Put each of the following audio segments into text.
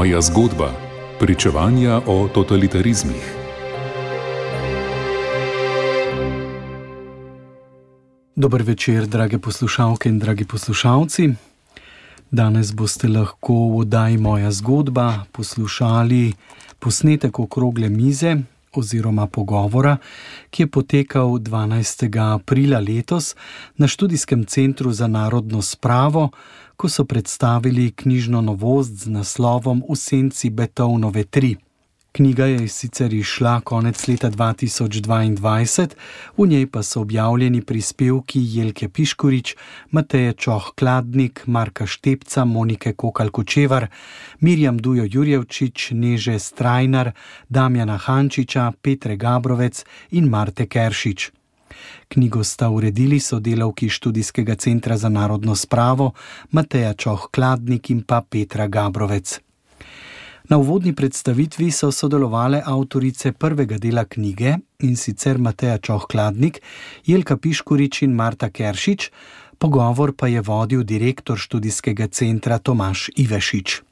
Moja zgodba: Pričevanja o totalitarizmih. Dober večer, drage poslušalke in dragi poslušalci. Danes boste lahko v oddaji Moja zgodba poslušali posnetek okrogle mize oziroma pogovora, ki je potekal 12. aprila letos na študijskem centru za narodno spravo, ko so predstavili knjižno novost z naslovom V senci Beethovenove 3. Knjiga je sicer izšla konec leta 2022, v njej pa so objavljeni prispevki Jelke Piškorič, Mateje Čoh Kladnik, Marka Štepca, Monike Kokal Kočevar, Mirjam Dujo Jurjevčič, Neže Strajnar, Damjana Hančiča, Petre Gabrovec in Marte Keršič. Knjigo sta uredili sodelavki študijskega centra za narodno spravo Mateja Čoh Kladnik in pa Petra Gabrovec. Na uvodni predstavitvi so sodelovali avtorice prvega dela knjige in sicer Mateja Čohkladnik, Jelka Piškurič in Marta Keršič, pogovor pa je vodil direktor študijskega centra Tomaš Ivešič.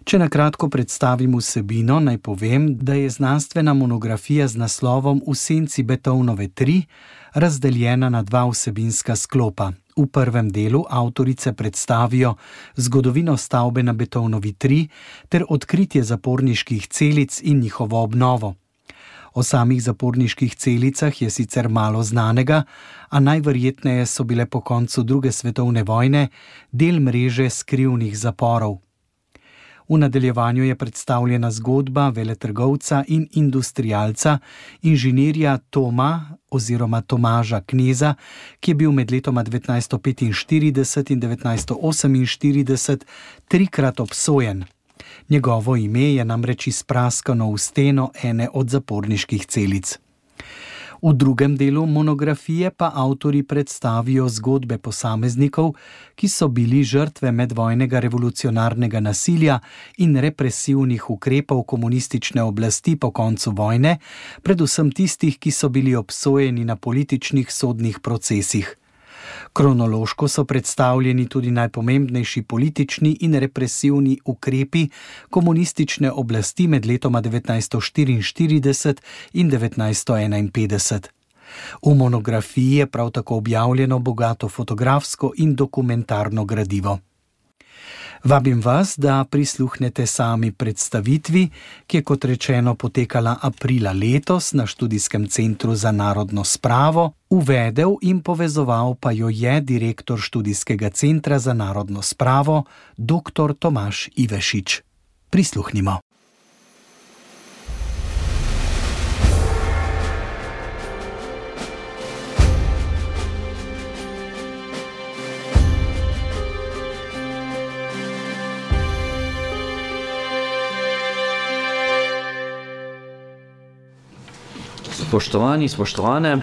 Če na kratko predstavim vsebino, naj povem, da je znanstvena monografija z naslovom V senci Beethovenove 3 razdeljena na dva vsebinska sklopa. V prvem delu avtorice predstavijo zgodovino stavbe na Beethovenovi 3 ter odkritje zaporniških celic in njihovo obnovo. O samih zaporniških celicah je sicer malo znanega, a najverjetneje so bile po koncu druge svetovne vojne del mreže skrivnih zaporov. V nadaljevanju je predstavljena zgodba veletrgovca in industrijalca, inženirja Toma oziroma Tomaža Kneza, ki je bil med letoma 1945 in 1948 trikrat obsojen. Njegovo ime je namreč izpraskano v steno ene od zaporniških celic. V drugem delu monografije pa avtori predstavijo zgodbe posameznikov, ki so bili žrtve medvojnega revolucionarnega nasilja in represivnih ukrepov komunistične oblasti po koncu vojne, predvsem tistih, ki so bili obsojeni na političnih sodnih procesih. Kronološko so predstavljeni tudi najpomembnejši politični in represivni ukrepi komunistične oblasti med letoma 1944 in 1951. V monografiji je prav tako objavljeno bogato fotografsko in dokumentarno gradivo. Vabim vas, da prisluhnete sami predstavitvi, ki je kot rečeno potekala aprila letos na študijskem centru za narodno spravo, uvedel in povezoval pa jo je direktor študijskega centra za narodno spravo, dr. Tomaš Ivešič. Prisluhnimo. Spoštovani, spoštovane,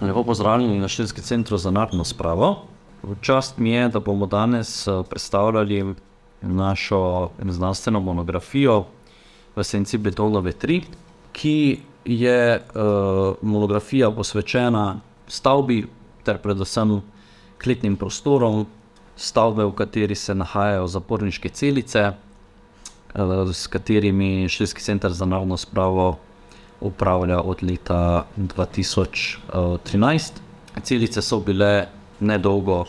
lepo pozdravljeni na Študijskem centru za narodno spravo. V čast mi je, da bomo danes predstavljali našo znanstveno monografijo v senci Beethovenove 3, ki je uh, monografija posvečena stavbi ter predvsem kletnim prostorom stavbe, v kateri se nahajajo zaporniške celice, uh, s katerimi Študijski center za narodno spravo upravlja od leta 2013. Celice so bile nedolgo uh,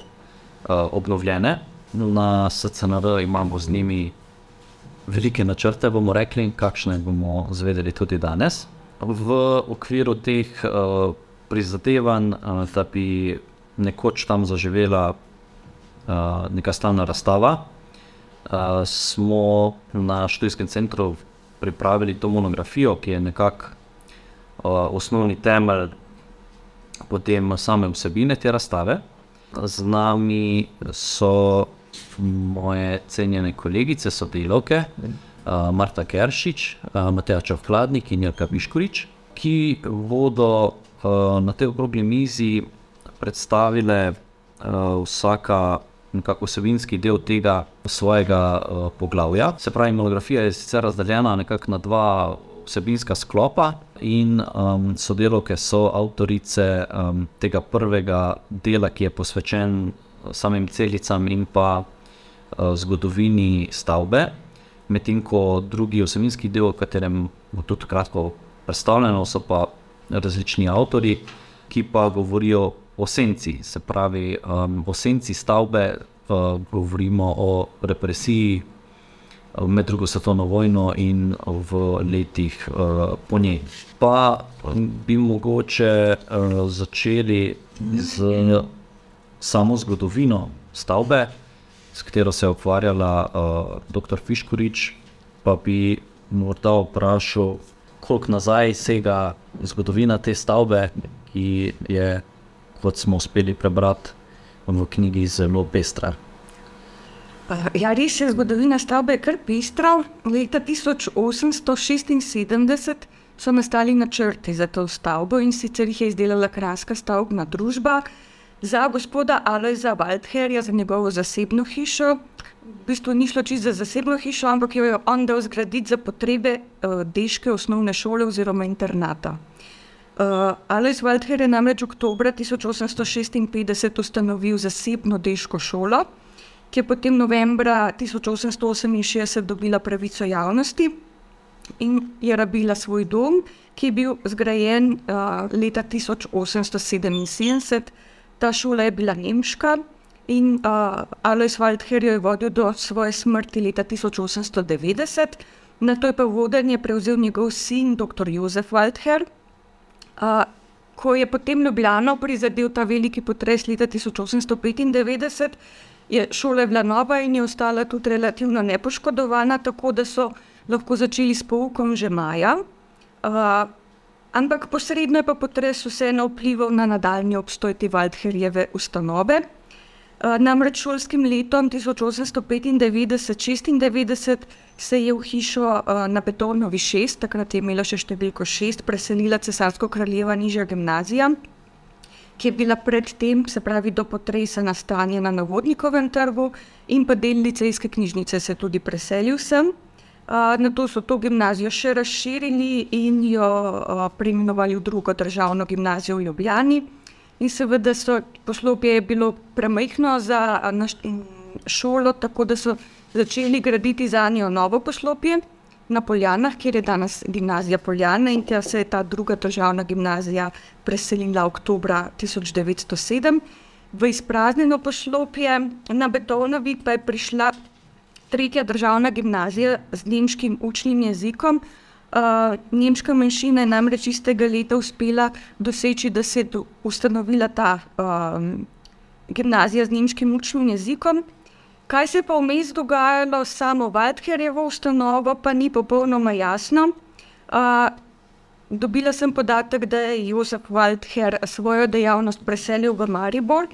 obnovljene, na SCNR imamo z njimi velike načrte, bomo rekli, kakšne bomo zvedeli tudi danes. V okviru teh uh, prizadevanj, uh, da bi nekoč tam zaživela uh, neka stalna razstava, uh, smo na študijskem centru pripravili to monografijo, ki je nekako osnovni temelj potem same vsebine te razstave. Z nami so moje cenjene kolegice, sodelavke, Marta Keršič, Mateja Čovkladnik in Jelka Piškorič, ki bodo na tej okrogli mizi predstavile vsaka nekako vsebinski del tega svojega uh, poglavja. Se pravi, monografija je sicer razdeljena nekako na dva vsebinska sklopa in um, sodelovke so avtorice um, tega prvega dela, ki je posvečen samim celicam in pa uh, zgodovini stavbe. medtem ko drugi oseminski del, v katerem bo tudi kratko predstavljeno, so pa različni avtori, ki pa govorijo o senci, se pravi um, o senci stavbe, uh, govorimo o represiji med drugo svetovno vojno in v letih uh, po njej. Pa bi mogoče uh, začeli z samo zgodovino stavbe, s katero se je ukvarjala uh, dr. Fiškorič, pa bi morda vprašal, koliko nazaj sega zgodovina te stavbe, ki je, kot smo uspeli prebrati v knjigi, zelo pestra. Ja, res je, zgodovina stavbe kar pestra. Leta 1876 so nastali načrti za to stavbo in sicer jih je izdelala Kraska stavbna družba za gospoda Alojza Waldherja, za njegovo zasebno hišo. V bistvu ni šlo čisto za zasebno hišo, ampak jo je on dal zgraditi za potrebe uh, deške osnovne šole oziroma internata. Uh, Alojz Waldher je namreč oktober 1856 ustanovil zasebno deško šolo ki je potem novembra 1868 dobila pravico javnosti in je rabila svoj dom, ki je bil zgrajen uh, leta 1877. Ta šola je bila nemška in uh, Alois Waldher jo je vodil do svoje smrti leta 1890. Na to je pa vodenje prevzel njegov sin, dr. Jozef Waldher. Uh, ko je potem Ljubljano prizadel ta veliki potres leta 1895, je šola bila nova in je ostala tudi relativno nepoškodovana, tako da so lahko začeli s poukom že maja. Uh, ampak posredno je pa potres vseeno vplival na nadaljni obstoj te Waldherjeve ustanove. Uh, namreč šolskim letom 1895-96 se je v hišo uh, na Betonovi 6, takrat je imela še številko 6, preselila cesarsko-kraljeva nižja gimnazija ki je bila predtem, se pravi, do potresa nastanjena na Vodnikovem trgu in pa del licejske knjižnice se je tudi preselil sem. Uh, na to so to gimnazijo še razširili in jo uh, preimenovali v drugo državno gimnazijo v Ljubljani. In seveda so poslopje bilo premajhno za šolo, tako da so začeli graditi za njo novo poslopje na Poljanah, kjer je danes gimnazija Poljana in tja se je ta druga državna gimnazija preselila oktober 1907. V izpraznjeno poslopje na Betonovi pa je prišla tretja državna gimnazija z nemškim učnim jezikom. Uh, nemška manjšina je namreč istega leta uspela doseči, da se je ustanovila ta uh, gimnazija z nemškim učnim jezikom. Kaj se pa vmes dogajalo samo Waldherjevo ustanovo, pa ni popolnoma jasno. Uh, dobila sem podatek, da je Jozef Waldher svojo dejavnost preselil v Maribor.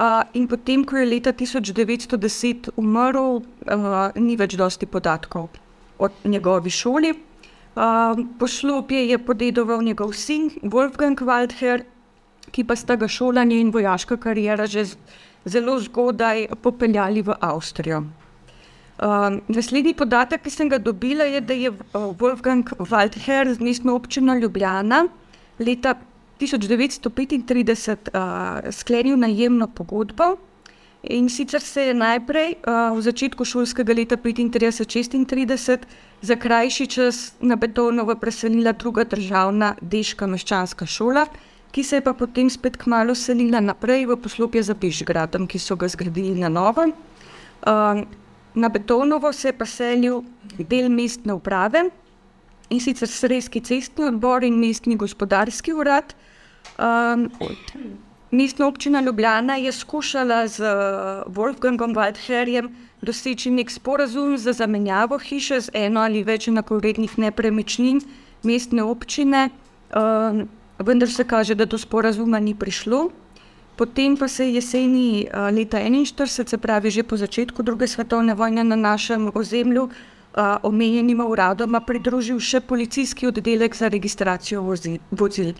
Uh, in potem, ko je leta 1910 umrl, uh, ni več dosti podatkov o njegovi šoli. Uh, poslopje je podedoval njegov sin Wolfgang Waldher, ki pa sta ga šolanje in vojaška karijera že zelo zgodaj popeljali v Avstrijo. Uh, naslednji podatek, ki sem ga dobila, je, da je uh, Wolfgang Waldher z mestno občino Ljubljana leta 1935 uh, sklenil najemno pogodbo. In sicer se je najprej uh, v začetku šolskega leta 35-36 za krajši čas na Betonovo preselila druga državna deška meščanska šola, ki se je pa potem spet kmalo selila naprej v poslopje za Pižgradom, ki so ga zgradili na novo. Uh, na Betonovo se je pa selil del mestne uprave in sicer Srejski cestni odbor in mestni gospodarski urad. Um, mestna občina Ljubljana je skušala z Wolfgangom Waldherjem doseči nek sporazum za zamenjavo hiše z eno ali več enakovrednih nepremičnin mestne občine. Um, vendar se kaže, da do sporazuma ni prišlo. Potem pa se je jeseni leta 1941, se pravi že po začetku druge svetovne vojne na našem ozemlju, omenjenima uradoma pridružil še policijski oddelek za registracijo vozil.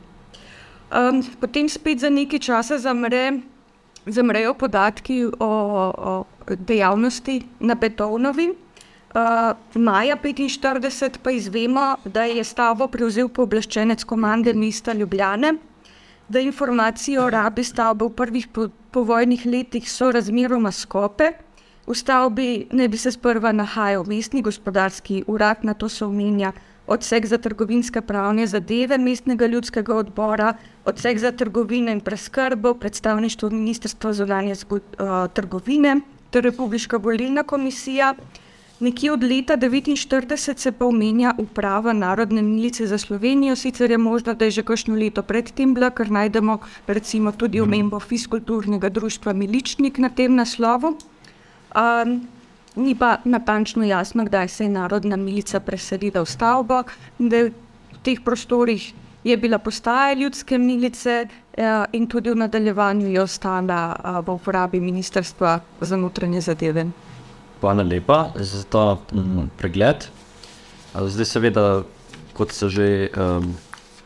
Potem spet za nekaj časa zamre, zamrejo podatki o, o dejavnosti na Betonovi. Uh, maja 1945 pa izvemo, da je stavo prevzel pooblaščenec komande mesta Ljubljane, da informacije o rabi stavbe v prvih po, povojnih letih so razmeroma skope. V stavbi naj bi se sprva nahajal mestni gospodarski urad, na to se omenja odsek za trgovinske pravne zadeve mestnega ljudskega odbora, odsek za trgovino in preskrbo, predstavništvo ministrstva zunanje trgovine ter Republiška volilna komisija. Nekje od leta 1949 se pa omenja uprava Narodne milice za Slovenijo, sicer je možno, da je že kakšno leto predtem bila, ker najdemo recimo tudi omembo Fiskulturnega društva Miličnik na tem naslovu. Um, ni pa natančno jasno, kdaj se je Narodna milica preselila v stavbo, da v teh prostorih je bila postaja ljudske milice uh, in tudi v nadaljevanju je ostala uh, v uporabi Ministrstva za notranje zadeve. Hvala lepa za ta um, pregled. Zdaj, seveda, kot so že um,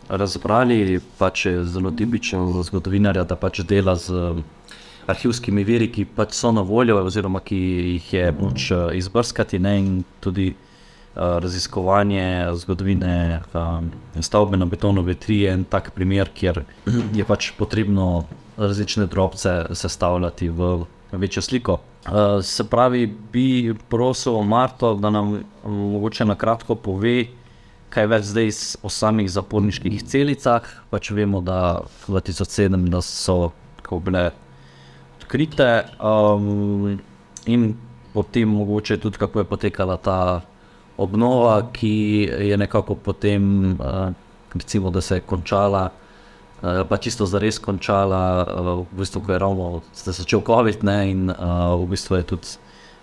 razbrali, pač je zelo tipično za zgodovinarja, da pač dela z um, arhivskimi viri, ki pač so na voljo, oziroma ki jih je moč uh, izbrskati, ne, tudi uh, raziskovanje zgodovine um, stavbe na betonove tri je en tak primer, kjer je pač potrebno različne drobce sestavljati v večjo sliko. Uh, se pravi, bi prosil Marto, da nam mogoče na kratko pove, kaj več zdaj o samih zaporniških celicah. Pač vemo, da 2007 da so bile odkrite, um, in potem mogoče tudi kako je potekala ta obnova, ki je nekako potem, uh, recimo, da se je končala. Eh, pa čisto za res končala, uh, v bistvu, ko je ravno začel COVID, ne, in uh, v bistvu je tudi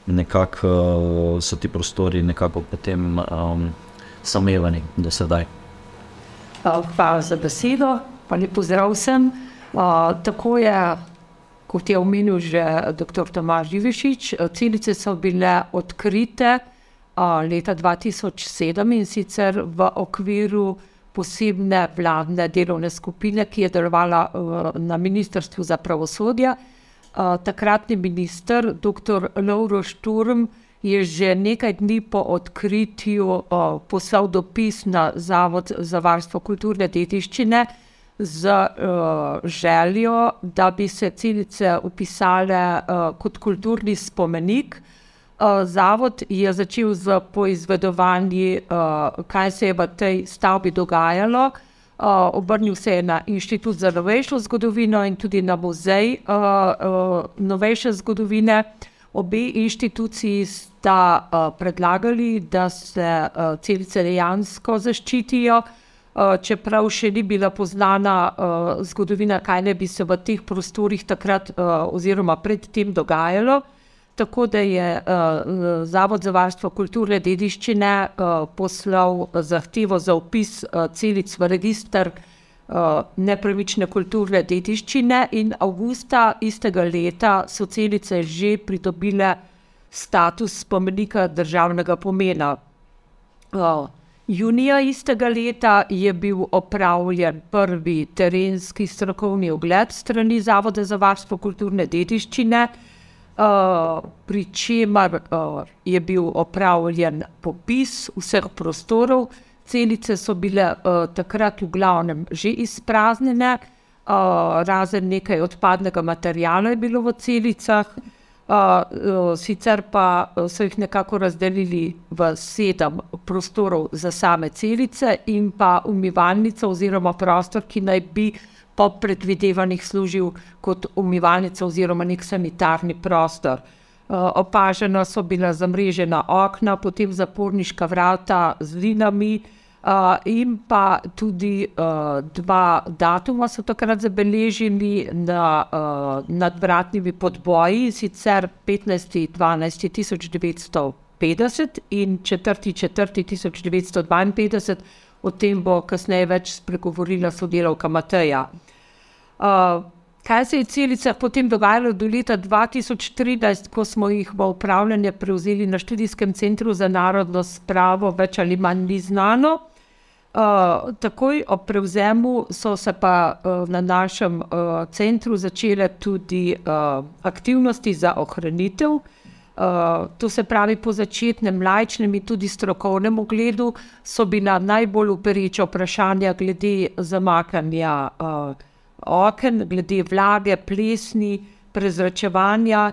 nekako uh, so ti prostori nekako potem um, samevani do sedaj. Hvala za besedo, pa lep pozdrav vsem. Uh, tako je, kot je omenil že dr. Tomaž Živišič, celice so bile odkrite uh, leta 2007 in sicer v okviru posebne vladne delovne skupine, ki je delovala uh, na Ministrstvu za pravosodje. Uh, takratni minister, dr. Lauro Šturm, je že nekaj dni po odkritju uh, poslal dopis na Zavod za varstvo kulturne dediščine z željo, da bi se celice upisale kot kulturni spomenik. Eh, zavod je začel z poizvedovanji, uh, kaj se je v tej stavbi dogajalo. Uh, obrnil se je na Inštitut za novejšo zgodovino in tudi na Muzej uh, uh, novejše zgodovine. Obe inštituciji sta uh, predlagali, da se uh, celice dejansko zaščitijo, uh, čeprav še ni bila poznana uh, zgodovina, kaj ne bi se v teh prostorih takrat uh, oziroma predtem dogajalo tako da je uh, Zavod za varstvo kulturne dediščine uh, poslal zahtevo za upis uh, celic v registr uh, nepremične kulturne dediščine, in avgusta istega leta so celice že pridobile status spomenika državnega pomena. Uh, Junija istega leta je bil opravljen prvi terenski strokovni ogled strani Zavoda za varstvo kulturne dediščine, uh, pri čemer uh, je bil opravljen popis vseh prostorov. Celice so bile uh, takrat v glavnem že izpraznjene, uh, razen nekaj odpadnega materijala je bilo v celicah. Uh, uh, sicer pa so jih nekako razdelili v sedem prostorov za same celice in pa umivalnico oziroma prostor, ki naj bi uh, po predvidevanjih služil kot umivalnica oziroma nek sanitarni prostor. Uh, opažena so bila zamrežena okna, potem zaporniška vrata z linami, uh, in pa tudi uh, dva datuma so takrat zabeležili na, nad vratnimi podboji, sicer 15.12.1950 in 4.4.1952. O tem bo kasneje več spregovorila sodelavka Mateja. Uh, kaj se je celicah potem dogajalo do leta 2013, ko smo jih v upravljanje prevzeli na študijskem centru za narodno spravo, več ali manj ni znano. Uh, takoj ob prevzemu so se pa uh, na našem uh, centru začele tudi uh, aktivnosti za ohranitev. Uh, to se pravi, po začetnem lajčnem in tudi strokovnem ogledu so bila najbolj upereča vprašanja glede zamakanja uh, oken, glede vlage, plesni, prezračevanja,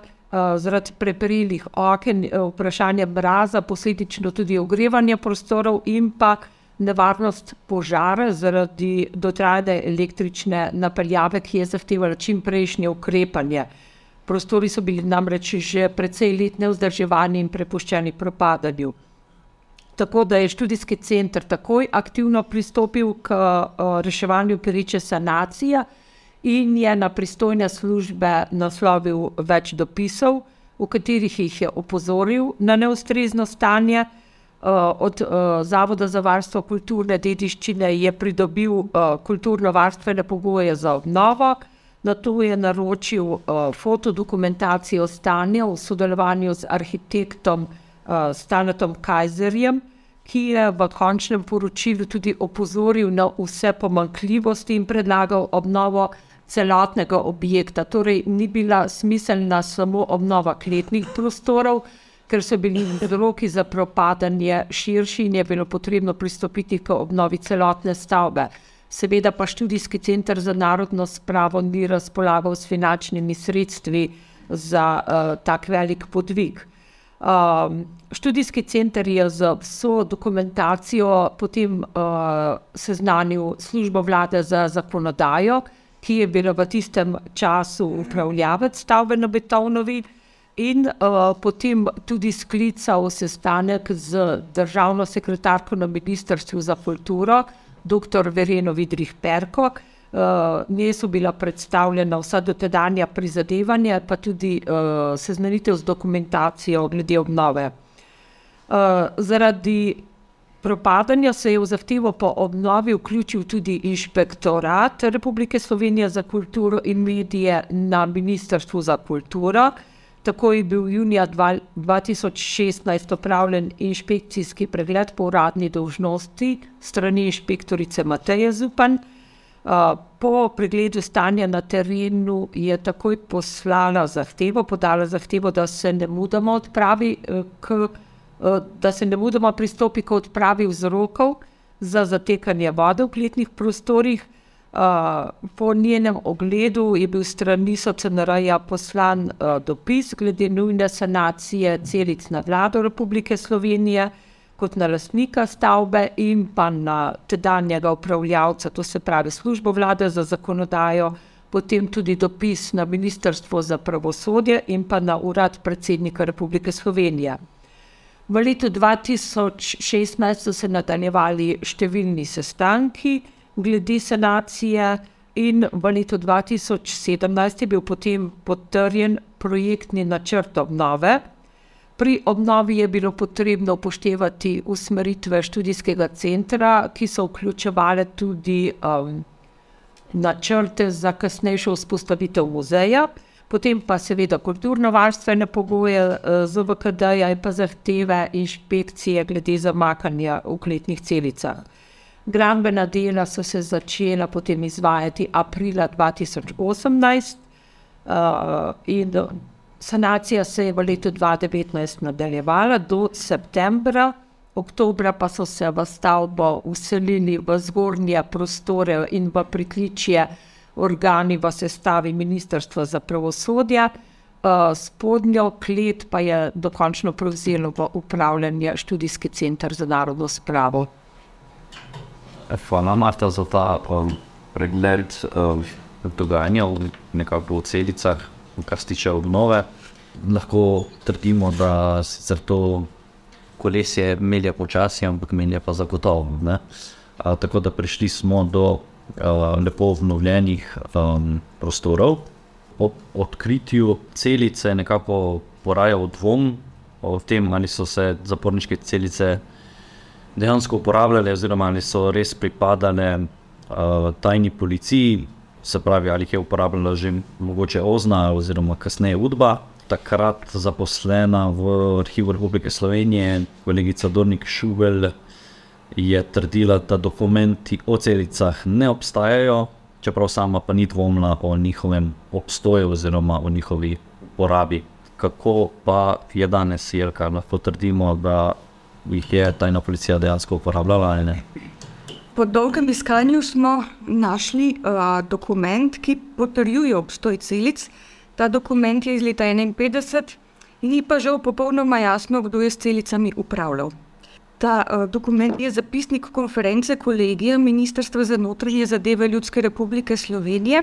zaradi preperilih oken, vprašanje mraza, posledično tudi ogrevanje prostorov in pa nevarnost požara zaradi dotrajne električne napeljave, ki je zahtevala čim prejšnje ukrepanje. Prostori so bili namreč že precej let neuzdrževani in prepuščeni propadanju. Tako da je študijski center takoj aktivno pristopil k uh, reševanju priče sanacije in je na pristojne službe naslovil več dopisov, v katerih jih je opozoril na neustrezno stanje. Uh, od uh, Zavoda za varstvo kulturne dediščine je pridobil kulturno-varstvene pogoje za obnovo, na to je naročil fotodokumentacijo stanja v sodelovanju z arhitektom uh, Stanetom Kajzerjem, ki je v končnem poročilu tudi opozoril na vse pomankljivosti in predlagal obnovo celotnega objekta. Torej, ni bila smiselna samo obnova kletnih prostorov, ker so bili roki za propadanje širši in je bilo potrebno pristopiti k obnovi celotne stavbe. Seveda pa študijski center za narodno spravo ni razpolagal s finančnimi sredstvi za uh, tak velik podvig. Um, študijski center je z vso dokumentacijo potem uh, seznanil službo vlade za zakonodajo, ki je bila v tistem času upravljavec stavbe na Betonovi, in uh, potem tudi sklical sestanek z državno sekretarko na Ministrstvu za kulturo, dr. Vereno Vidrih Perko. Uh, Nje so bila predstavljena vsa dotedanja prizadevanja, pa tudi uh, seznanitev z dokumentacijo glede obnove. Uh, zaradi propadanja se je v zahtevo po obnovi vključil tudi inšpektorat Republike Slovenije za kulturo in medije na Ministrstvu za kulturo. Tako je bil junija 2016 opravljen inšpekcijski pregled po uradni dolžnosti strani inšpektorice Mateje Zupan. Po pregledu stanja na terenu je takoj poslala zahtevo, podala zahtevo, da se ne mudoma odpravi e, k Eh, da se ne mudoma pristopi k odpravi vzrokov za zatekanje vode v kletnih prostorih. Po njenem ogledu je bil strani SOCNR-ja poslan uh, dopis glede nujne sanacije celic na vlado Republike Slovenije kot na lastnika stavbe in pa na tedanjega upravljavca, to se pravi službo vlade za zakonodajo, potem tudi dopis na Ministrstvo za pravosodje in pa na urad predsednika Republike Slovenije. V letu 2016 so se nadaljevali številni sestanki glede sanacije, in v letu 2017 je bil potem potrjen projektni načrt obnove. Pri obnovi je bilo potrebno upoštevati usmeritve študijskega centra, ki so vključevale tudi um, načrte za kasnejšo vzpostavitev muzeja potem pa seveda kulturno-varstvene pogoje eh, z VKD-ja in pa zahteve inšpekcije glede zamakanja v kletnih celicah. Gradbena dela so se začela potem izvajati aprila 2018 uh, eh, in sanacija se je v letu 2019 nadaljevala do septembra. Oktobra pa so se v stavbo uselili v zgornje prostore in v pritličje uh, organi v sestavi Ministrstva za pravosodje, uh, spodnjo klet pa je dokončno prevzelo v upravljanje študijski center za narodno spravo. Hvala, Marta, za ta um, pregled um, dogajanja v nekako v celicah, kar se tiče obnove. Lahko trdimo, da sicer to kolesje melje počasi, ampak melje pa zagotovo. A, tako da prišli smo do uh, lepo obnovljenih um, prostorov. Po odkritju celice nekako porajal dvom o tem, ali so se zaporniške celice dejansko uporabljale, oziroma ali so res pripadale uh, tajni policiji, se pravi, ali je uporabljala že mogoče Ozna oziroma kasneje Udba. Takrat zaposlena v Arhivu Republike Slovenije, kolegica Dornik Šubel, je trdila, da dokumenti o celicah ne obstajajo, čeprav sama pa ni dvomila o njihovem obstoju oziroma o njihovi uporabi. Kako pa je danes, je kar lahko trdimo, da jih je tajna policija dejansko uporabljala ali ne? Po dolgem iskanju smo našli uh, dokument, ki potrjuje obstoj celic, Ta dokument je iz leta 1951, ni pa žal popolnoma jasno, kdo je s celicami upravljal. Ta uh, dokument je zapisnik konference kolegija Ministrstva za notranje zadeve Ljudske republike Slovenije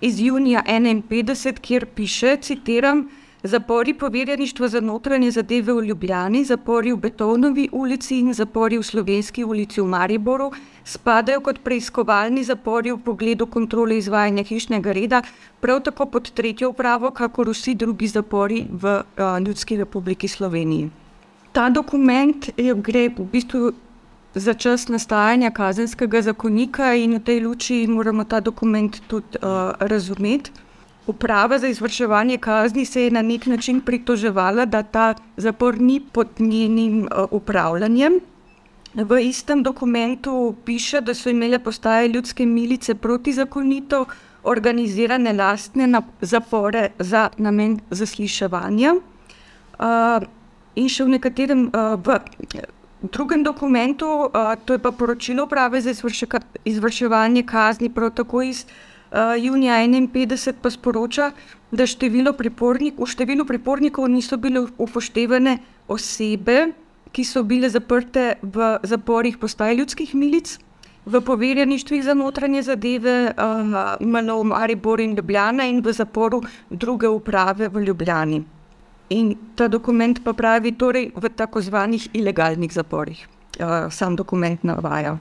iz junija 1951, kjer piše, citiram, zapori poverjeništva za notranje zadeve v Ljubljani, zapori v Betonovi ulici in zapori v Slovenski ulici v Mariboru spadajo kot preiskovalni zapori v pogledu kontrole izvajanja hišnega reda, prav tako pod tretjo upravo, kakor vsi drugi zapori v uh, Ljudski republiki Sloveniji. Ta dokument je, gre v bistvu za čas nastajanja kazenskega zakonika in v tej luči moramo ta dokument tudi uh, razumeti. Uprava za izvrševanje kazni se je na nek način pritoževala, da ta zapor ni pod njenim uh, upravljanjem. V istem dokumentu piše, da so imele postaje ljudske milice protizakonito organizirane lastne zapore za namen zasliševanja. Uh, in še v nekaterem uh, v drugem dokumentu, uh, to je pa poročilo uprave za izvrševanje kazni, prav tako iz uh, junija 51 pa sporoča, da število pripornik, v številu pripornikov niso bile upoštevane osebe, ki so bile zaprte v zaporih postaj ljudskih milic, v poverjeništvih za notranje zadeve, uh, Malo, Maribor in Ljubljana in v zaporu druge uprave v Ljubljani. In ta dokument pa pravi, torej v tako zvanih ilegalnih zaporih. Uh, sam dokument navaja.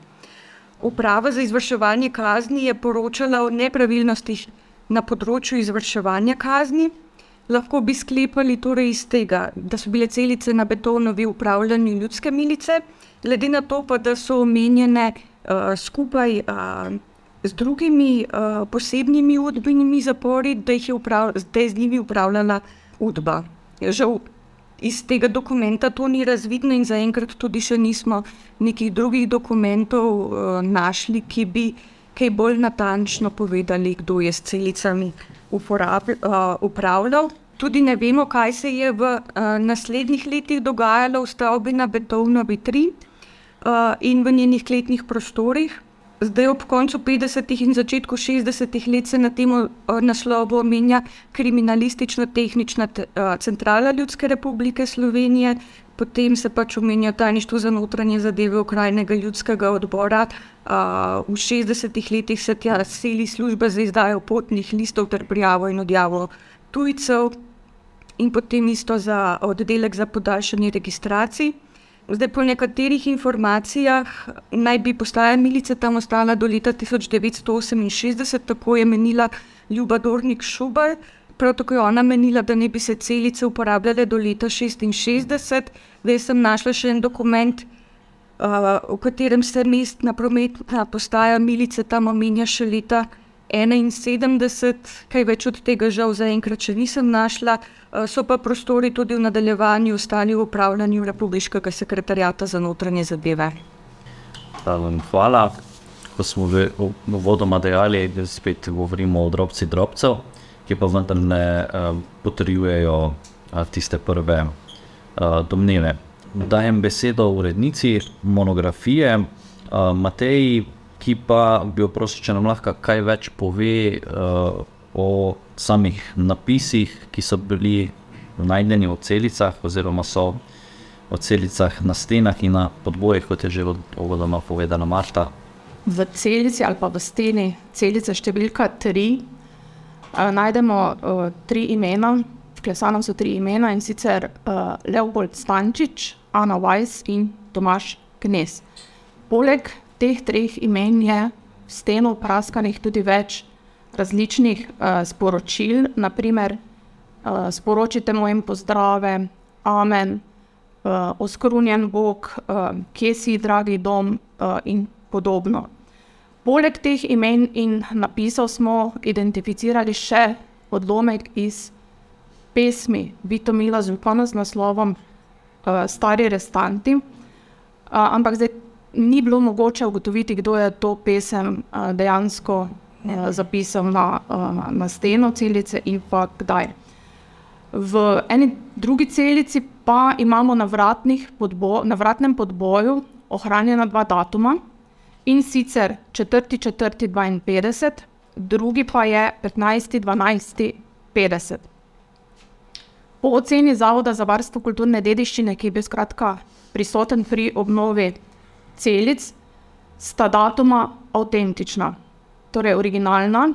Uprava za izvrševanje kazni je poročala o nepravilnostih na področju izvrševanja kazni. Lahko bi sklepali torej iz tega, da so bile celice na betonovi upravljanju ljudske milice, glede na to pa, da so omenjene uh, skupaj uh, z drugimi uh, posebnimi udbenimi zapori, da, je da je z njimi upravljala udba. Žal, iz tega dokumenta to ni razvidno, in zaenkrat tudi še nismo nekih drugih dokumentov uh, našli, ki bi kaj bolj natančno povedali, kdo je s celicami uporab, uh, upravljal. Tudi ne vemo, kaj se je v uh, naslednjih letih dogajalo v stavbi na Betovnovi 3 uh, in v njenih kletnih prostorih. Zdaj, ob koncu 50-ih in začetku 60-ih let, se na tem naslovu omenja kriminalistično-tehnična centrala Ljudske republike Slovenije, potem se pač omenja tajništvo za notranje zadeve okrajnega ljudskega odbora. V 60-ih letih se tja seli služba za izdajo potnih listov ter prijavo in odjavo tujcev, in potem isto za oddelek za podaljšanje registracij. Zdaj, po nekaterih informacijah naj bi postaja milice tam ostala do leta 1968, tako je menila Ljuba Dornik Šubaj. Prav tako je ona menila, da ne bi se celice uporabljale do leta 1966. Zdaj sem našla še en dokument, uh, v katerem se mestna prometna postaja milice tam omenja še leta 71, kaj več od tega žal zaenkrat še nisem našla. Eh, so pa prostori tudi v nadaljevanju ostali v upravljanju Republikanskega sekretarjata za notranje zadeve. Hvala. Ko smo že vodoma dejali, da spet govorimo o drobci drobcev, ki pa vendar ne uh, potrjujejo uh, tiste prve domneve. Dajem besedo urednici monografije Mateji ki pa bi prosil, če nam lahko kaj več pove uh, o samih napisih, ki so bili najdeni v celicah, oziroma so v celicah na stenah in na podbojih, kot je že uvodoma povedala Marta. V celici ali pa v steni celice številka tri uh, najdemo uh, tri imena, vklesano so tri imena in sicer uh, Leopold Stančič, Ana Weiss in Tomaš Knes. Poleg teh treh imen je steno praskanih tudi več različnih uh, sporočil, naprimer, uh, sporočite mojim pozdrave, amen, uh, oskrunjen Bog, uh, kje si, dragi dom uh, in podobno. Poleg teh imen in napisov smo identificirali še odlomek iz pesmi Vitomila Zupana z naslovom uh, Stari restanti, uh, ampak zdaj ni bilo mogoče ugotoviti, kdo je to pesem dejansko zapisal na, na steno celice in pa kdaj. V eni drugi celici pa imamo na, podbo, na vratnem podboju ohranjena dva datuma in sicer 4.4.52, drugi pa je 15.12.50. Po oceni Zavoda za varstvo kulturne dediščine, ki je bil skratka prisoten pri obnovi celic, sta datuma avtentična, torej originalna,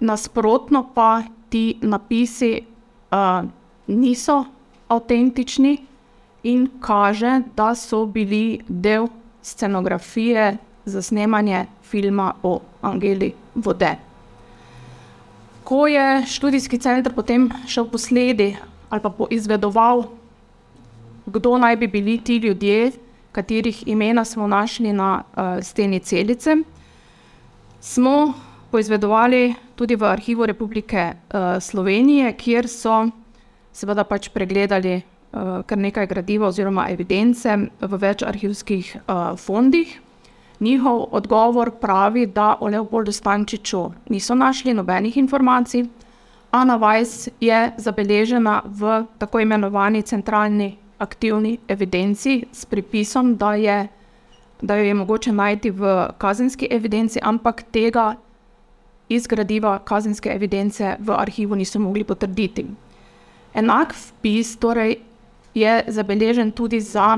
nasprotno pa ti napisi uh, niso avtentični in kaže, da so bili del scenografije za snemanje filma o Angeli Vode. Ko je študijski center potem šel po sledi ali pa poizvedoval, kdo naj bi bili ti ljudje, katerih imena smo našli na uh, steni celice, smo poizvedovali tudi v Arhivu Republike uh, Slovenije, kjer so seveda pač pregledali uh, kar nekaj gradiva oziroma evidence v več arhivskih uh, fondih. Njihov odgovor pravi, da o Leopoldu Stančiču niso našli nobenih informacij. Ana Vajs je zabeležena v tako imenovani centralni aktivni evidenci s pripisom, da, je, da jo je mogoče najti v kazenski evidenci, ampak tega iz gradiva kazenske evidence v arhivu niso mogli potrditi. Enak vpis torej je zabeležen tudi za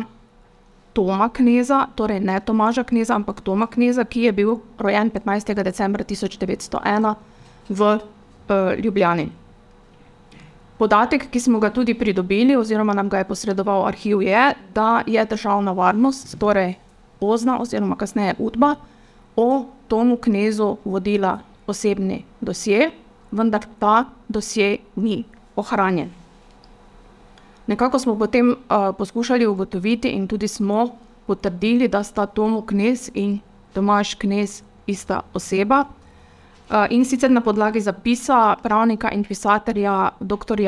Toma Kneza, torej ne Tomaža Kneza, ampak Toma Kneza, ki je bil rojen 15. decembra 1901 v uh, Ljubljani. Podatek, ki smo ga tudi pridobili, oziroma nam ga je posredoval arhiv, je, da je državna varnost, torej pozna, oziroma kasneje Udba, o Tomu Knezu vodila osebni dosje, vendar ta dosje ni ohranjen. Nekako smo potem uh, poskušali ugotoviti in tudi smo potrdili, da sta Tomo Knez in Tomaš Knez ista oseba. Uh, in sicer na podlagi zapisa pravnika in pisatelja dr.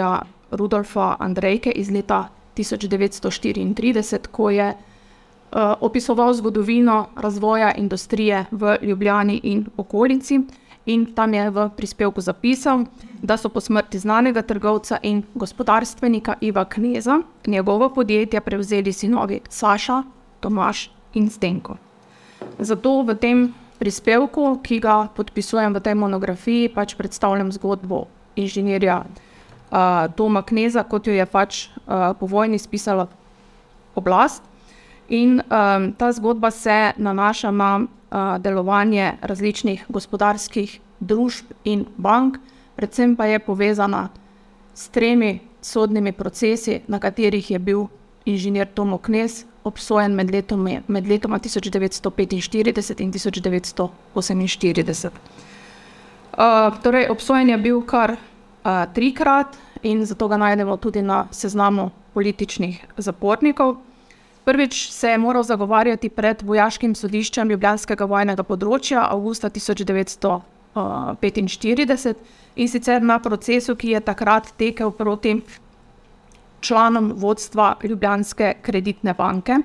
Rudolfa Andrejke iz leta 1934, ko je uh, opisoval zgodovino razvoja industrije v Ljubljani in okolici. In tam je v prispevku zapisal, da so po smrti znanega trgovca in gospodarstvenika Iva Kneza njegovo podjetje prevzeli sinovi Saša, Tomaš in Stenko. Zato v tem prispevku, ki ga podpisujem v tej monografiji, pač predstavljam zgodbo inženirja uh, Toma Kneza, kot jo je pač uh, po vojni spisala oblast. In um, ta zgodba se nanaša na delovanje različnih gospodarskih družb in bank, predvsem pa je povezana s tremi sodnimi procesi, na katerih je bil inženir Tomo Knes obsojen med, letom, med letoma 1945 in 1948. Uh, torej, obsojen je bil kar uh, trikrat in zato ga najdemo tudi na seznamu političnih zapornikov. Prvič se je moral zagovarjati pred vojaškim sodiščem Ljubljanskega vojnega področja avgusta 1945 in sicer na procesu, ki je takrat tekel proti članom vodstva Ljubljanske kreditne banke.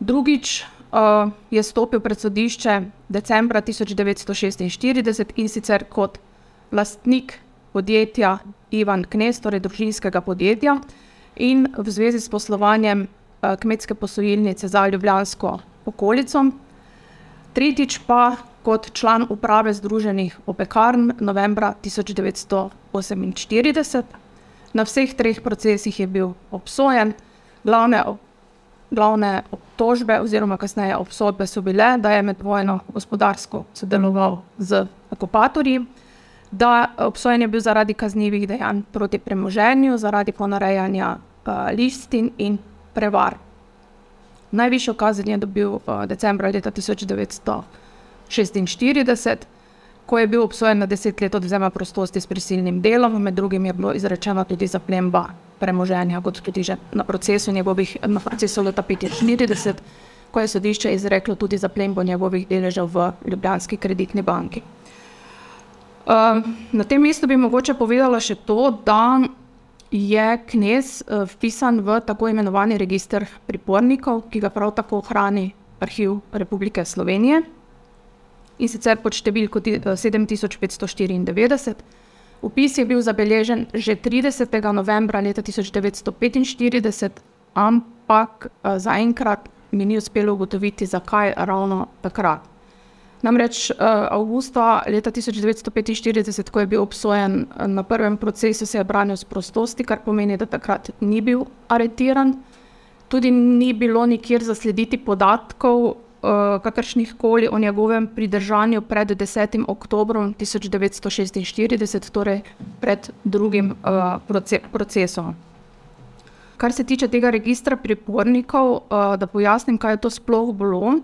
Drugič uh, je stopil pred sodišče decembra 1946 in sicer kot lastnik podjetja Ivan Knes, torej družinskega podjetja, in v zvezi s poslovanjem Eh, kmetske posojilnice za Ljubljansko okolico. Tretjič pa kot član uprave Združenih opekarn novembra 1948. Na vseh treh procesih je bil obsojen. Glavne, glavne obtožbe oziroma kasneje obsodbe so bile, da je med vojno gospodarsko sodeloval z okupatorji, da obsojen je bil zaradi kaznjivih dejanj proti premoženju, zaradi ponarejanja uh, listin in prevar. Najvišjo kazen je dobil uh, decembra leta 1946, ko je bil obsojen na deset let odvzema prostosti s prisilnim delom, med drugim je bilo izrečeno tudi zaplemba premoženja, kot tudi že na procesu njegovih, na procesu leta 1945, ko je sodišče izreklo tudi zaplembo njegovih deležev v Ljubljanski kreditni banki. Uh, na tem mestu bi mogoče povedala še to, da je knez uh, vpisan v tako imenovani registr pripornikov, ki ga prav tako hrani Arhiv Republike Slovenije in sicer pod številko 7594. Upis je bil zabeležen že 30. novembra leta 1945, ampak uh, zaenkrat mi ni uspelo ugotoviti, zakaj ravno takrat. Namreč uh, avgusta leta 1945, ko je bil obsojen na prvem procesu, se je branil s prostosti, kar pomeni, da takrat ni bil aretiran. Tudi ni bilo nikjer zaslediti podatkov, kakršnih koli o njegovem pridržanju pred 10. oktobrom 1946, torej pred drugim proce procesom. Kar se tiče tega registra pripornikov, uh, da pojasnim, kaj je to sploh bilo.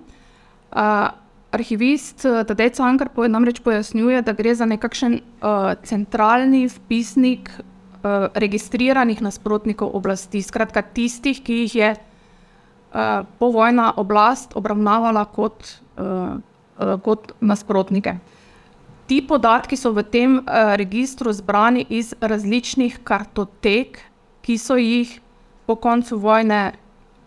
Arhivist Tadej Cankar po, namreč pojasnjuje, da gre za nekakšen uh, centralni vpisnik uh, registriranih nasprotnikov oblasti, skratka tistih, ki jih je uh, povojna oblast obravnavala kot, uh, uh, kot nasprotnike. Ti podatki so v tem uh, registru zbrani iz različnih kartotek, ki so jih po koncu vojne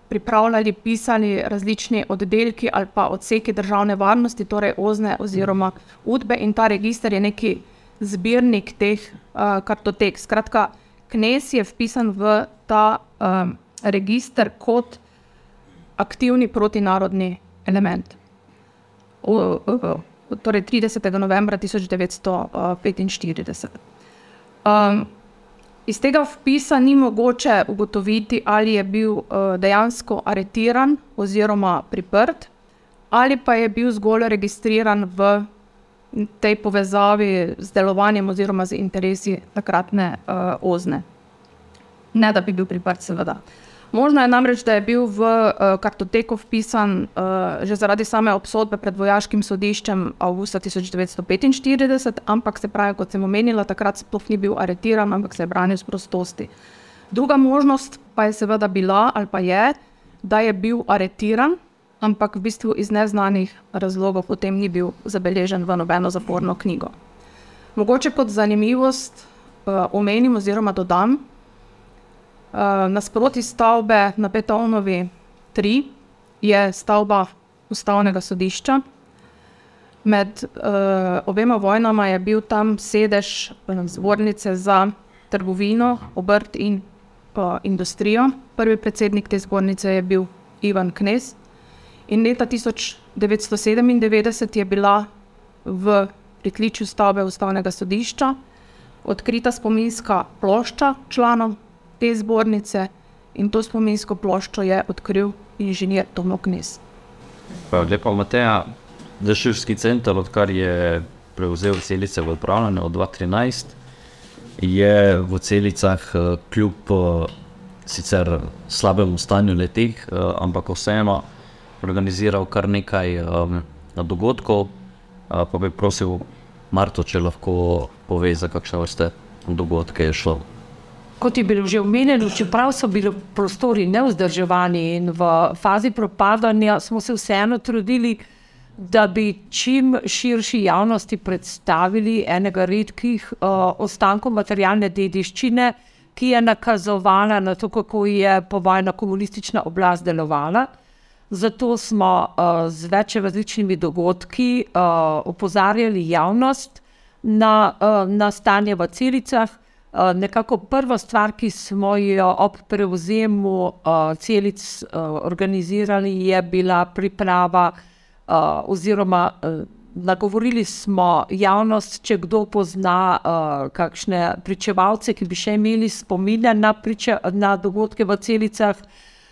pripravljali, pisali različni oddelki ali pa odseki državne varnosti, torej OZNE oziroma UDBE, in ta register je neki zbirnik teh uh, kartotek. Skratka, Knes je vpisan v ta um, register kot aktivni protinarodni element. O, o, o, torej 30. novembra 1945. Um, Iz tega vpisa ni mogoče ugotoviti, ali je bil uh, dejansko aretiran oziroma priprt, ali pa je bil zgolj registriran v tej povezavi z delovanjem oziroma z interesi takratne uh, ozne. Ne, da bi bil priprt, seveda. Uh, Možno je namreč, da je bil v uh, kartoteko vpisan uh, že zaradi same obsodbe pred vojaškim sodiščem avgusta 1945, ampak se pravi, kot sem omenila, takrat sploh ni bil aretiran, ampak se je branil z prostosti. Druga možnost pa je seveda bila, ali pa je, da je bil aretiran, ampak v bistvu iz neznanih razlogov potem ni bil zabeležen v nobeno zaporno knjigo. Mogoče kot zanimivost uh, omenim oziroma dodam, nasproti stavbe na Betovnovi 3 je stavba ustavnega sodišča. Med uh, obema vojnama je bil tam sedež zbornice za trgovino, obrt in uh, industrijo. Prvi predsednik te zbornice je bil Ivan Knes. In leta 1997 je bila v pritličju stavbe ustavnega sodišča odkrita spominska plošča članov te zbornice in to spominsko ploščo je odkril inženir Tomo Knes. Lepo, Mateja, Dešivski center, odkar je prevzel celice v upravljanje od 2013, je v celicah eh, kljub eh, sicer slabemu stanju letih, eh, ampak vseeno organiziral kar nekaj dogodkov, pa bi prosil Marto, če lahko pove, za kakšne vrste dogodke je šlo. Kot je bilo že omenjeno, čeprav so bili prostori neuzdrževani in v fazi propadanja, smo se vseeno trudili, da bi čim širši javnosti predstavili enega redkih uh, ostankov materialne dediščine, ki je nakazovala na to, kako je povojna komunistična oblast delovala. Zato smo uh, z več različnimi dogodki uh, opozarjali javnost na, uh, na stanje v celicah. Eh, nekako prva stvar, ki smo jo ob prevzemu uh, celic uh, organizirali, je bila priprava, uh, oziroma uh, nagovorili smo javnost, če kdo pozna uh, kakšne pričevalce, ki bi še imeli spominja na, priče, na dogodke v celicah.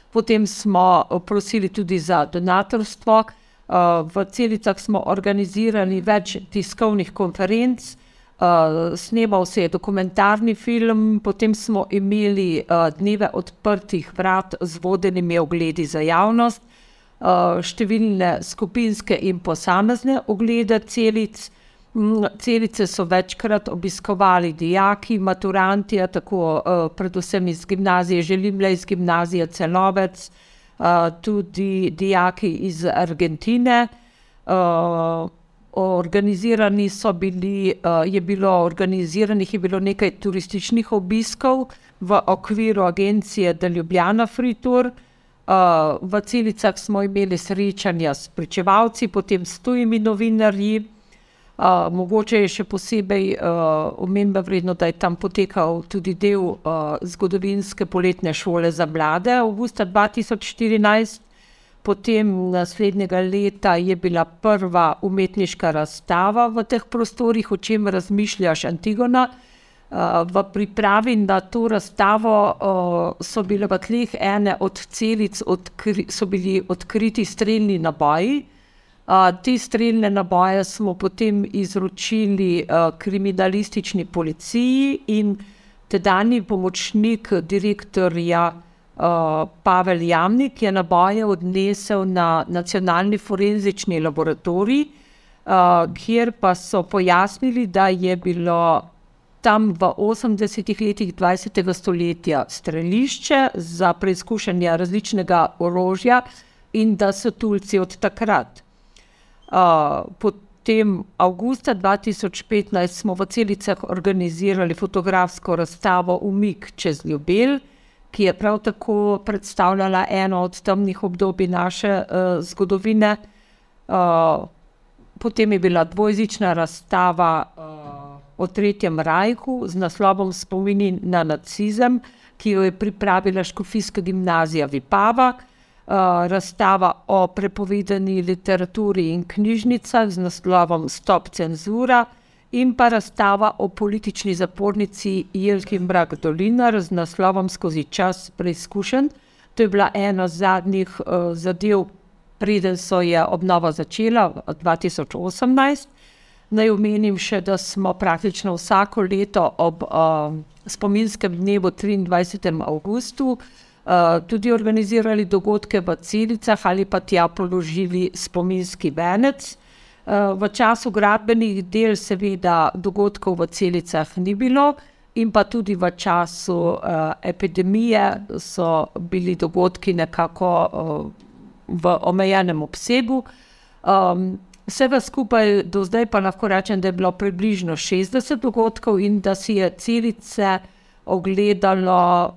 Potem smo prosili tudi za donatorstvo. Uh, v celicah smo organizirali več tiskovnih konferenc. Uh, snemal se je dokumentarni film, potem smo imeli uh, dneve odprtih vrat z vodenimi ogledi za javnost, uh, številne skupinske in posamezne oglede celic. Mm, celice so večkrat obiskovali dijaki, maturanti, tako uh, predvsem iz gimnazije, želim le iz gimnazije Celovec, uh, tudi dijaki iz Argentine. Organizirani so bili, uh, je bilo organiziranih je bilo nekaj turističnih obiskov v okviru agencije Deljubljana Free Tour. Uh, v celicah smo imeli srečanja s pričevalci, potem s tujimi novinarji. Uh, mogoče je še posebej uh, omembe vredno, da je tam potekal tudi del uh, zgodovinske poletne šole za mlade, avgusta 2014. potem naslednjega leta je bila prva umetniška razstava v teh prostorih, o čem razmišljaš, Antigona. V pripravi na to razstavo so bile v tleh ene od celic, so bili odkriti streljni naboji. Te streljne naboje smo potem izročili kriminalistični policiji in tedajni pomočnik direktorja. Pavel Jamnik je naboje odnesel na Nacionalni forenzični laboratorij, kjer pa so pojasnili, da je bilo tam v 80-ih letih 20. stoletja strelišče za preizkušanje različnega orožja in da so tulci od takrat. Potem, avgusta 2015, smo v celicah organizirali fotografsko razstavo Umik čez Ljubelj, ki je prav tako predstavljala eno od temnih obdobij naše uh, zgodovine. Uh, potem je bila dvojezična razstava uh, o Tretjem rajhu z naslovom Spomini na nacizem, ki jo je pripravila Škofijska gimnazija Vipava. Uh, razstava o prepovedani literaturi in knjižnicah z naslovom Stop cenzura, in pa razstava o politični zapornici Jelki Mrak Dolinar z naslovom Skozi čas preizkušen. To je bila ena zadnjih uh, zadev, preden so je obnova začela v 2018. Naj omenim še, da smo praktično vsako leto ob uh, spominskem dnevu 23. avgustu uh, tudi organizirali dogodke v celicah ali pa tja položili spominski venec. V času gradbenih del, seveda, dogodkov v celicah ni bilo, in pa tudi v času uh, epidemije so bili dogodki nekako uh, v omejenem obsegu. Um, Vsega skupaj do zdaj pa lahko rečem, da je bilo približno 60 dogodkov in da si je celice ogledalo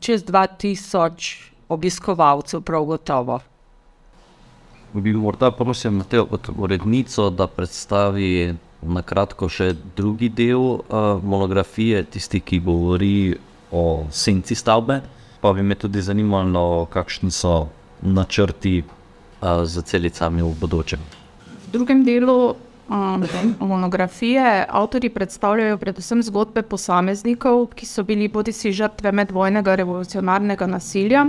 čez 2000 obiskovalcev, prav gotovo bi morda prosil Mateo kot urednico, da predstavi na kratko še drugi del uh, monografije, tisti, ki govori o senci stavbe. Pa bi me tudi zanimalo, kakšni so načrti uh, za celicami v bodočem. V drugem delu um, monografije avtori predstavljajo predvsem zgodbe posameznikov, ki so bili bodi si žrtve medvojnega revolucionarnega nasilja.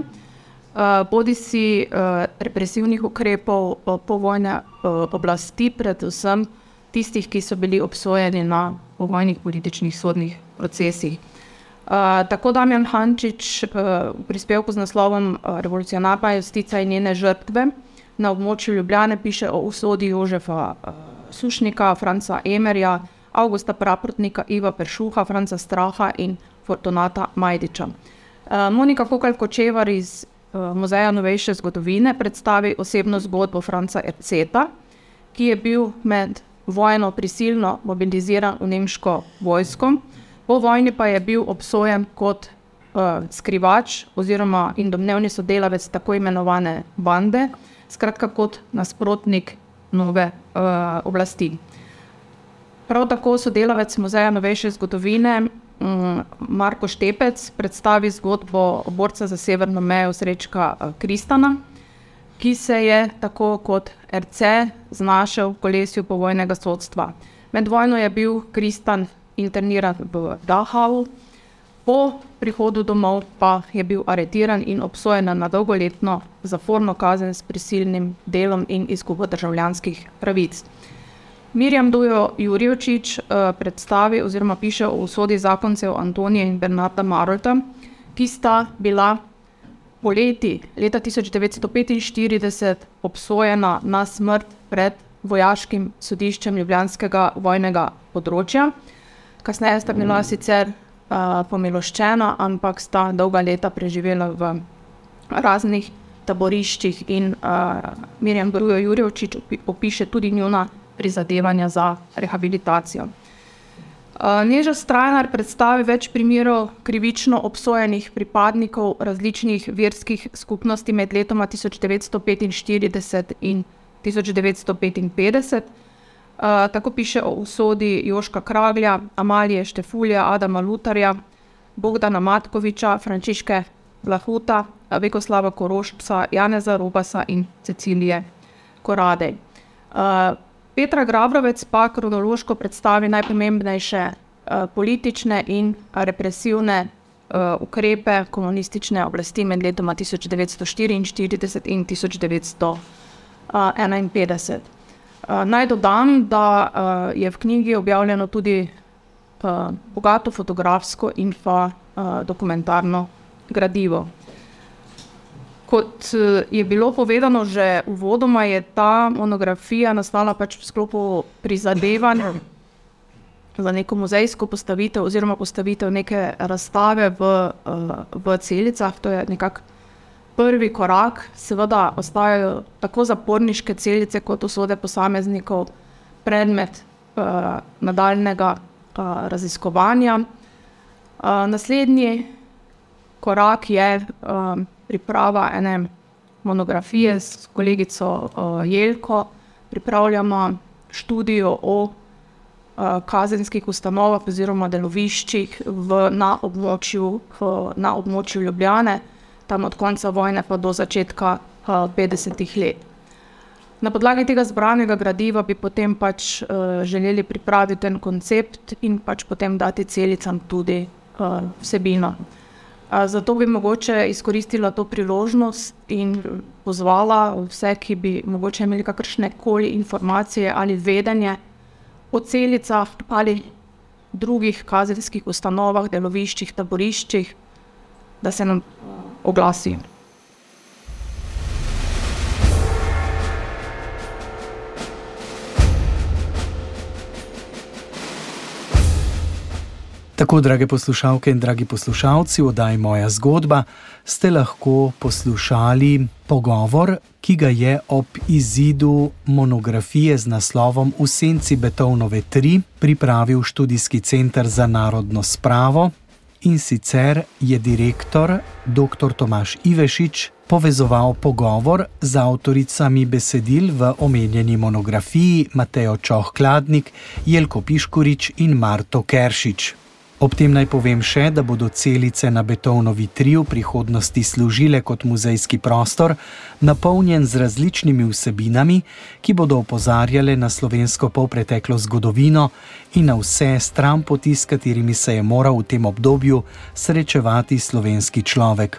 Eh, bodi si uh, represivnih ukrepov uh, povojne oblasti, predvsem tistih, ki so bili obsojeni na povojnih političnih sodnih procesih. Tako Damjan Hančič v prispevku z naslovom uh, Revolucionarna justica in njene žrtve na območju Ljubljane piše o usodi Jožefa Sušnika, Franca Emerja, Augusta Praprotnika, Iva Peršuha, Franca Straha in Fortunata Majdiča. Monika Kokal-Kočevar iz Eh, Muzeja novejše zgodovine predstavi osebno zgodbo Franca Erceta, ki je bil med vojno prisilno mobiliziran v nemško vojsko, po vojni pa je bil obsojen kot uh, skrivač oziroma in domnevni sodelavec tako imenovane bande, skratka kot nasprotnik nove uh, oblasti. Prav tako sodelavec Muzeja novejše zgodovine Marko Štepec predstavi zgodbo borca za severno mejo Srečka eh, Kristana, ki se je tako kot RC znašel v kolesju povojnega sodstva. Med vojno je bil Kristan interniran v Dachau, po prihodu domov pa je bil aretiran in obsojen na dolgoletno zaporno kazen s prisilnim delom in izgubo državljanskih pravic. Mirjam Dujo Jurjevčič uh, predstavi oziroma piše o usodi zakoncev Antonija in Bernarda Marolta, ki sta bila poleti leta 1945 obsojena na smrt pred vojaškim sodiščem Ljubljanskega vojnega področja. Kasneje sta bila sicer uh, pomiloščena, ampak sta dolga leta preživela v raznih taboriščih in uh, Mirjam Dujo Jurjevčič opiše tudi njuna prizadevanja za rehabilitacijo. Uh, Neža Strajnar predstavi več primerov krivično obsojenih pripadnikov različnih verskih skupnosti med letoma 1945 in 1955. Uh, tako piše o usodi Joška Kraglja, Amalije Štefulja, Adama Lutarja, Bogdana Matkoviča, Frančiške Blahuta, Vekoslava Korošca, Janeza Robasa in Cecilije Koradej. Uh, Petra Grabrovec pa kronološko predstavi najpomembnejše uh, politične in represivne uh, ukrepe komunistične oblasti med letoma 1944 in 1951. Uh, naj dodam, da uh, je v knjigi objavljeno tudi uh, bogato fotografsko in pa uh, dokumentarno gradivo. Kot je bilo povedano že uvodoma, je ta monografija nastala pač v sklopu prizadevanj za neko muzejsko postavitev oziroma postavitev neke razstave v, v celicah. To je nekako prvi korak. Seveda ostajajo tako zaporniške celice kot usode posameznikov predmet uh, nadaljnega uh, raziskovanja. Uh, naslednji korak je uh, priprava ene monografije s kolegico uh, Jelko. Pripravljamo študijo o uh, kazenskih ustanovah oziroma deloviščih v, na, območju, uh, na območju Ljubljane tam od konca vojne pa do začetka uh, 50-ih let. Na podlagi tega zbranega gradiva bi potem pač uh, želeli pripraviti en koncept in pač potem dati celicam tudi uh, vsebino. Zato bi mogoče izkoristila to priložnost in pozvala vse, ki bi mogoče imeli kakršne koli informacije ali vedenje o celicah ali drugih kazenskih ustanovah, deloviščih, taboriščih, da se nam oglasi. Tako, drage poslušalke in dragi poslušalci, oddaj moja zgodba, ste lahko poslušali pogovor, ki ga je ob izidu monografije z naslovom V senci Betonove 3 pripravil študijski center za narodno spravo in sicer je direktor dr. Tomaš Ivešič povezoval pogovor z avtoricami besedil v omenjeni monografiji Matejo Čoh-Kladnik, Jelko Piškurič in Marto Keršič. Ob tem naj povem še, da bodo celice na betonovi tri v prihodnosti služile kot muzejski prostor, napolnjen z različnimi vsebinami, ki bodo opozarjale na slovensko polpreteklo zgodovino in na vse stran poti, s katerimi se je moral v tem obdobju srečevati slovenski človek.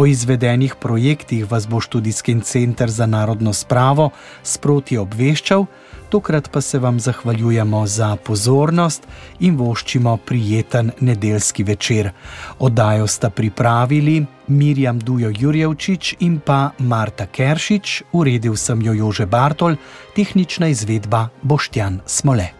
O izvedenih projektih vas bo študijski center za narodno spravo sproti obveščal tokrat pa se vam zahvaljujemo za pozornost in voščimo prijeten nedeljski večer. Oddajo sta pripravili Mirjam Dujo Jurjevčič in pa Marta Keršič, uredil sem jo Jože Bartol, tehnična izvedba Boštjan Smole.